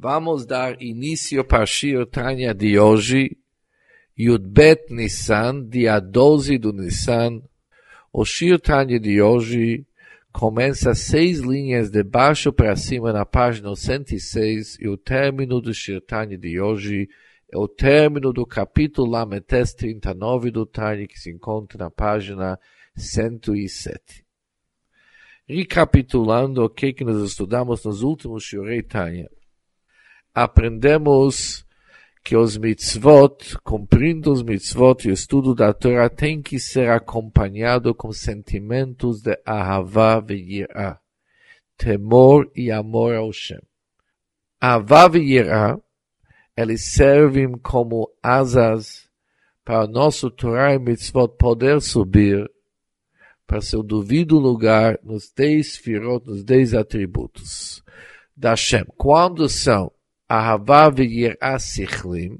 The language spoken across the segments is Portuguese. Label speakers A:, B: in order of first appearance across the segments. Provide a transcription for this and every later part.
A: Vamos dar início para Shir Tanya de hoje, Yudbet Nissan, dia 12 do Nissan. O Shir Tanya de hoje começa seis linhas de baixo para cima na página 106 e o término do Shir Tanya de hoje é o término do capítulo Lametes 39 do Tanya que se encontra na página 107. Recapitulando o que, que nós estudamos nos últimos Shirei Tanya aprendemos que os mitzvot, cumprindo os mitzvot e o estudo da Torá, tem que ser acompanhado com sentimentos de ahavá e yirá, temor e amor ao Shem. Ahavá e yirá, eles servem como asas para nosso Torá e mitzvot poder subir para seu devido lugar nos dez firot, nos dez atributos da Shem. Quando são Ahava v'yirá sichlim,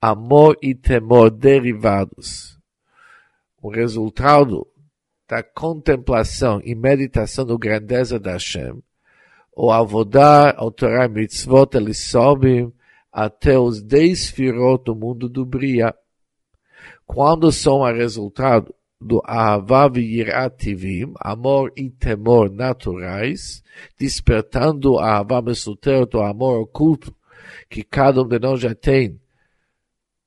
A: amor e temor derivados. O resultado da contemplação e meditação da grandeza da Hashem, o avodar, o Torah mitzvot, eles sobem até os dez firot do mundo do Bria. Quando são a resultado do Ahavav Yirativim, amor e temor naturais, despertando a Ahavav do amor oculto, que cada um de nós já tem,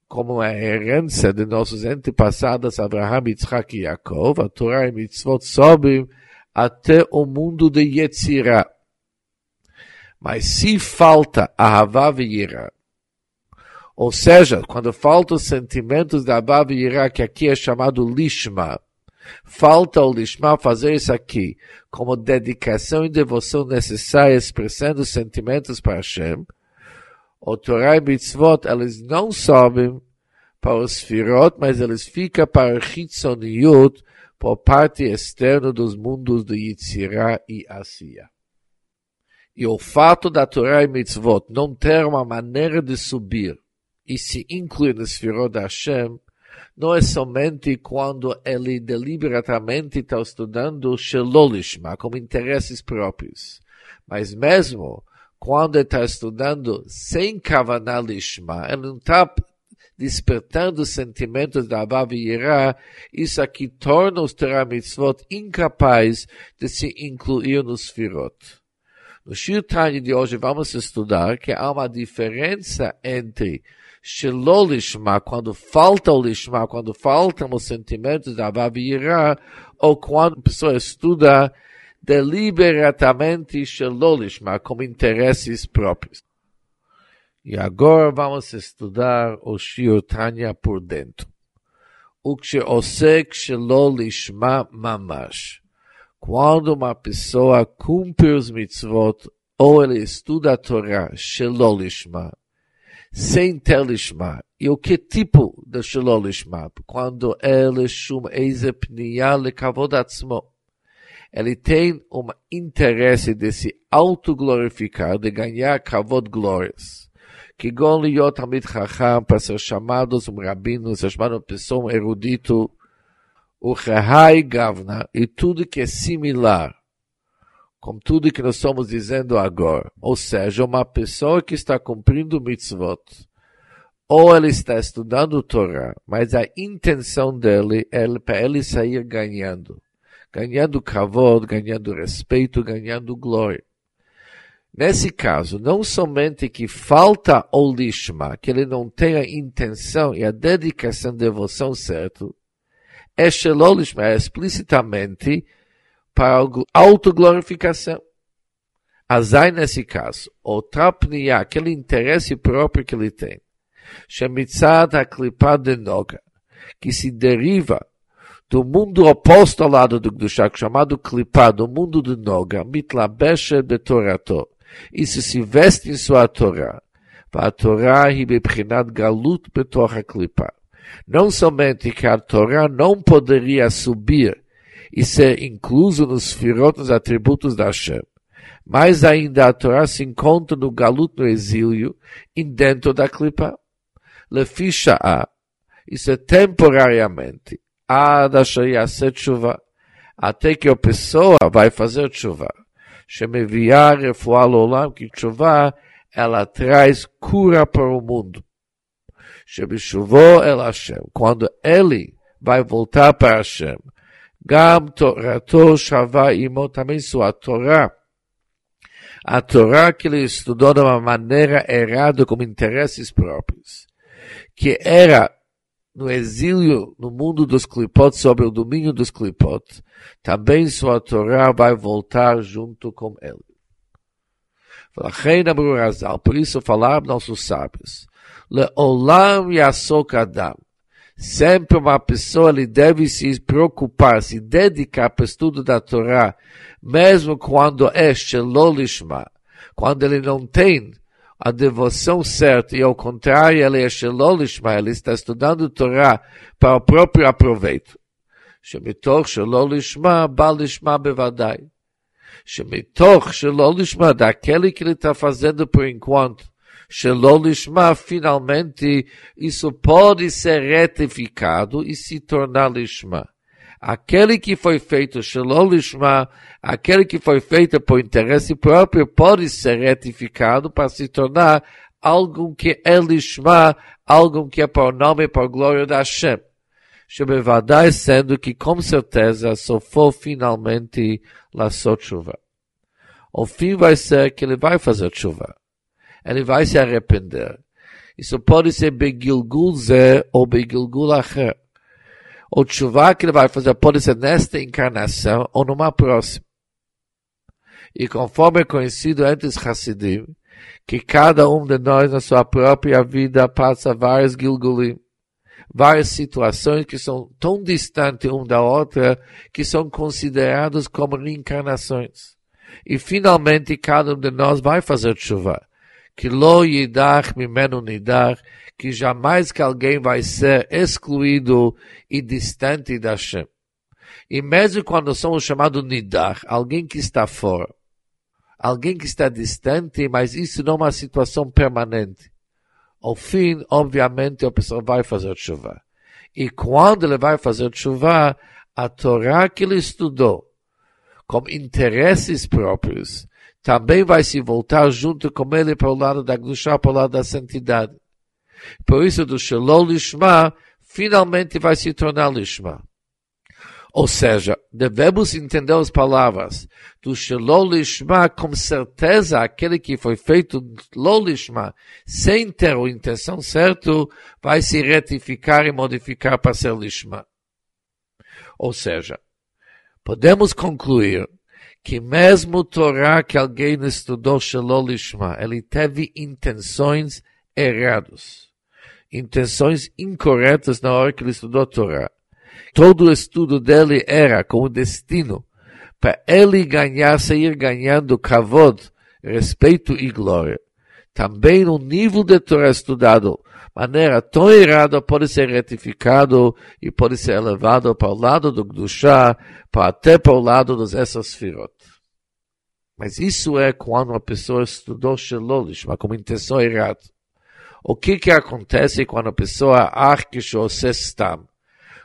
A: como a herança de nossos antepassados, Abraham, Yitzhak e Yaakov, a Torá e Mitzvot sobem até o mundo de Yetzirah. Mas se falta a e ou seja, quando faltam os sentimentos da e que aqui é chamado Lishma, falta o Lishma fazer isso aqui como dedicação e devoção necessária, expressando os sentimentos para Hashem, o Torah e Mitzvot, eles não sobem para os Firot, mas eles ficam para o Hitzoniut, por parte externa dos mundos de Yitzirah e Asiya. E o fato da Torah e Mitzvot não ter uma maneira de subir e se incluir no Sfirot da Hashem, não é somente quando ele deliberadamente está estudando Shelolishma, como interesses próprios, mas mesmo quando está estudando sem Kavaná Lishma, ele não está despertando sentimentos da Yirá, isso aqui torna os Torah Mitzvot incapazes de se incluir nos Firot. No Shir Tanya de hoje vamos estudar que há uma diferença entre Shelo Lishma, quando falta o Lishma, quando faltam os sentimentos da Yirá, ou quando a pessoa estuda deliberadamente Shelolishma, como interesses próprios. E agora vamos estudar o Shir Tanya por dentro. O que osek Shelolishma mamash. Quando uma pessoa cumpre os mitzvot, ou ele estuda a Torá, Shelolishma, sem ter. E o que tipo de Shelolishma? Quando ele chama eise pniya lekavod atzmo ele tem um interesse de se autoglorificar, de ganhar kavod glórias. Ser chamados um rabino, ser chamado uma pessoa erudito, o rehai gavna, e tudo que é similar, com tudo que nós estamos dizendo agora. Ou seja, uma pessoa que está cumprindo mitzvot, ou ele está estudando Torá, mas a intenção dele é para ele sair ganhando ganhando kavod, ganhando respeito, ganhando glória. Nesse caso, não somente que falta o lishma, que ele não tem a intenção e a dedicação, devoção certo, é shelolishma, é explicitamente para autoglorificação. Azai nesse caso, o trapniya, aquele interesse próprio que ele tem, shemitzad ha de noga, que se deriva do mundo oposto ao lado do Gdushak, chamado Klipá, do mundo de Noga, Mitlabeshe de Torato. Isso se veste em sua Torá. A Torá hi bebchinat galut betorra Klipá. Não somente que a Torá não poderia subir e ser incluso nos firot, nos atributos da Hashem, mas ainda a Torá se encontra no galut, no exílio, e dentro da Klipá. Lefisha a, isso é temporariamente, até que a pessoa vai fazer tshuva. Ela traz cura para o mundo. Quando ele vai voltar para Hashem. Gam Torato Shavá Imo, também sua Torá. A Torá que ele estudou de uma maneira errada, com interesses próprios. Que era no exílio no mundo dos clipot, sob o domínio dos clipot, também sua Torá vai voltar junto com ele. Por isso falaram nossos sábios, Leolam Yasok Adam, Sempre uma pessoa ele deve se preocupar, se dedicar para o estudo da Torá, mesmo quando é Shelolishma, quando ele não tem a devoção certa, e ao contrário, ele é Shelolishma, ele está estudando Torá para o próprio aproveito. שמתוך שלא לשמה, בא לשמה בוודאי. שמתוך שלא לשמה, daquele que ele está fazendo por enquanto, Shelo Lishma, finalmente, isso pode ser retificado e se tornar Lishma. Aquele que foi feito Shelo Lishma, aquele que foi feito por interesse próprio, pode ser retificado para se tornar algo que é Lishma, algo que é por nome e por glória da Hashem. Shebevadai sendo que com certeza só for finalmente la chuva. O fim vai ser que ele vai fazer chuva ele vai se arrepender. Isso pode ser Begilgul Zé ou Begilgul Acher. O chuva que ele vai fazer pode ser nesta encarnação ou numa próxima. E conforme é conhecido entre os Hassidim, que cada um de nós na sua própria vida passa vários Gilgulim, várias situações que são tão distantes uma da outra que são consideradas como encarnações. E finalmente cada um de nós vai fazer chuva que lo yidach mimenu nidach, que jamais que alguém vai ser excluído e distante da Hashem. E mesmo quando somos chamados nidach, alguém que está fora, alguém que está distante, mas isso não é uma situação permanente. Ao fim, obviamente, a pessoa vai fazer chuva. E quando ele vai fazer chuva, a Torá que ele estudou, com interesses próprios, também vai se voltar junto com ele para o lado da Gdushá, para o lado da santidade. Por isso, do Shalom Lishma, finalmente vai se tornar Lishma. Ou seja, devemos entender as palavras do Shalom Lishma com certeza aquele que foi feito Lo Lishma sem ter a intenção certa vai se retificar e modificar para ser Lishma. Ou seja, podemos concluir que mesmo Torá que alguém estudou Shalom Lishma, ele teve intenções erradas, intenções incorretas na hora que ele estudou Torá. Todo o estudo dele era com o destino para ele ganhar, sair ganhando kavod, respeito e glória. Também no nível de Torá estudado, maneira tão errada pode ser retificado e pode ser elevado para o lado do Gdushá, para até para o lado dos essas firot. Mas isso é quando uma pessoa estudou Shelolish, mas com intenção errada. O que que acontece quando a pessoa acha que Stam?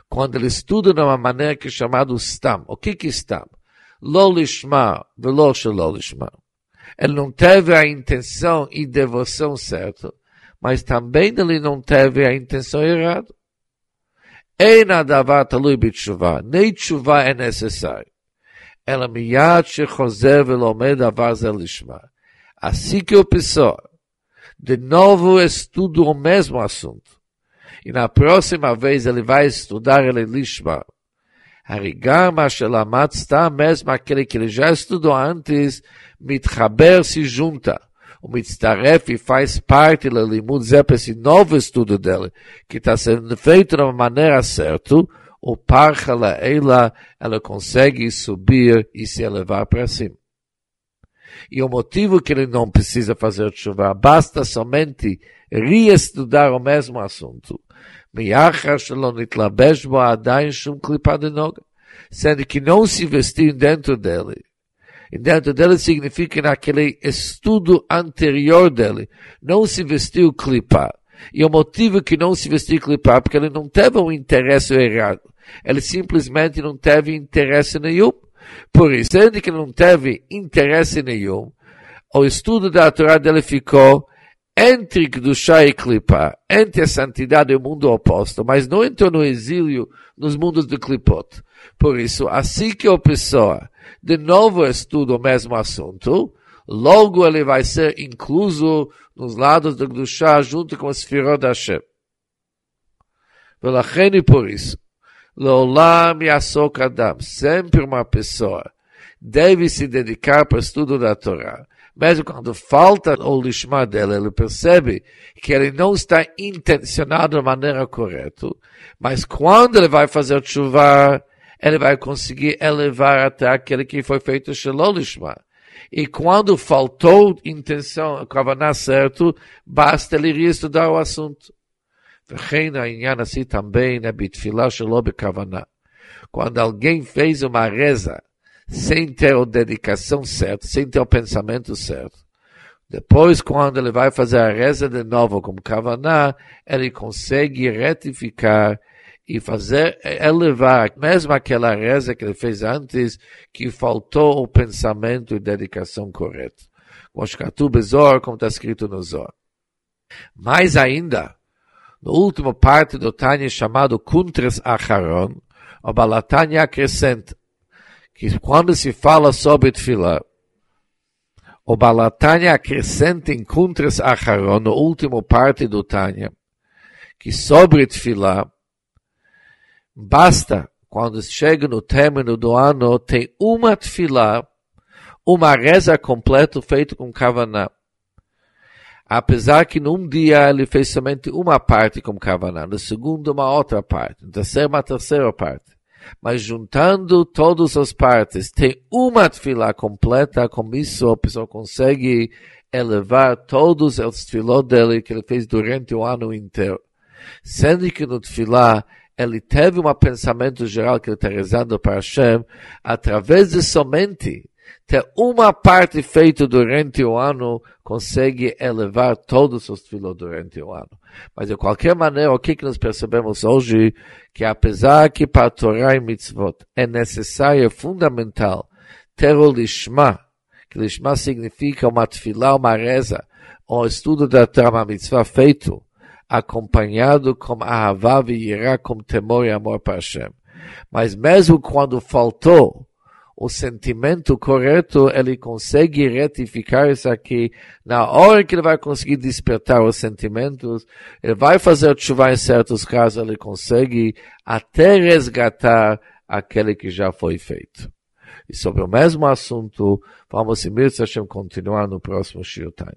A: Quando ele estuda de uma maneira que é chamado Stam. O que que é Stam? Lolishma, velo Shelolishma. Ele não teve a intenção e devoção certa mas também ele não teve a intenção errada. אין הדבר תלוי בתשובה, nem תשובה é necessário. אלא מיד שחוזר ולומד דבר זה לשמה. Assim que o pessoa, de novo estuda o mesmo assunto. E na próxima vez ele vai estudar ele Lishma. Harigama Shelamat está mesmo aquele que ele já estudou antes, Mitchaber se junta. O Mitzaref faz parte do Limud Zep, esse novo estudo dele, que está sendo feito de uma maneira certa, o Parchala ela, ela consegue subir e se elevar para cima. E o motivo que ele não precisa fazer chuva, basta somente reestudar o mesmo assunto. Sendo que não se vestir dentro dele e dentro dele significa naquele estudo anterior dele. Não se vestiu clipar. E o motivo que não se vestiu clipar, porque ele não teve um interesse errado. Ele simplesmente não teve interesse nenhum. Por isso, sendo que não teve interesse nenhum, o estudo da Torá dele ficou entre Kedushá e Klipa, entre a santidade e o mundo oposto, mas não entrou no exílio nos mundos de Klipot. Por isso, assim que a pessoa de novo estuda o mesmo assunto, logo ele vai ser incluso nos lados do Kedushá junto com o Sfirot Hashem. Velacheni e por isso, Leolam Yasok Adam, sempre uma pessoa deve se dedicar para o estudo da Torá mesmo quando falta o lishma dele, ele percebe que ele não está intencionado da maneira correta, mas quando ele vai fazer chuva, ele vai conseguir elevar até aquele que foi feito shelo lishma. E quando faltou intenção, kavaná certo, basta ele reestudar o assunto. Rein Ainyan assim também na Bitfilá Shelob Kavaná. Quando alguém fez uma reza sem ter a dedicação certa, sem ter o pensamento certo, depois, quando ele vai fazer a reza de novo com Kavaná, ele consegue retificar e fazer elevar mesmo aquela reza que ele fez antes, que faltou o pensamento e dedicação correta. Como está escrito no Zohar. Mais ainda, no último parte do Tânia chamado Kuntres Acharon, o Balatânia acrescenta, que quando se fala sobre Tfilah, o Balatânia acrescenta em Kuntres Acharon, no último parte do Tânia, que sobre Tfilah, basta, quando chega no término do ano, ter uma Tfilah, uma reza completa feita com Kavaná. Apesar que num dia ele fez somente uma parte com Kavaná, no segundo uma outra parte, no terceiro uma terceira parte mas juntando todas as partes, tem uma tefilá completa, com isso a pessoa consegue elevar todos os tefilot dele que ele fez durante o ano inteiro. Sendo que no tefilá, ele teve um pensamento geral que ele está rezando para Hashem, através de somente ter uma parte feita durante o ano, consegue elevar todos os filhos durante o ano. Mas de qualquer maneira, o que, que nós percebemos hoje? Que apesar que para Torah e Mitzvot é necessário, é fundamental, ter o Lishma, que Lishma significa uma tefilá, uma reza, ou estudo da Torah, uma mitzvah feito, acompanhado com Ahavá e Yirá, com temor e amor para Hashem. Mas mesmo quando faltou o sentimento correto, ele consegue retificar isso aqui. Na hora que ele vai conseguir despertar os sentimentos, ele vai fazer chuva em certos casos, ele consegue até resgatar aquele que já foi feito. E sobre o mesmo assunto, vamos, se Hashem, continuar no próximo Shirtai.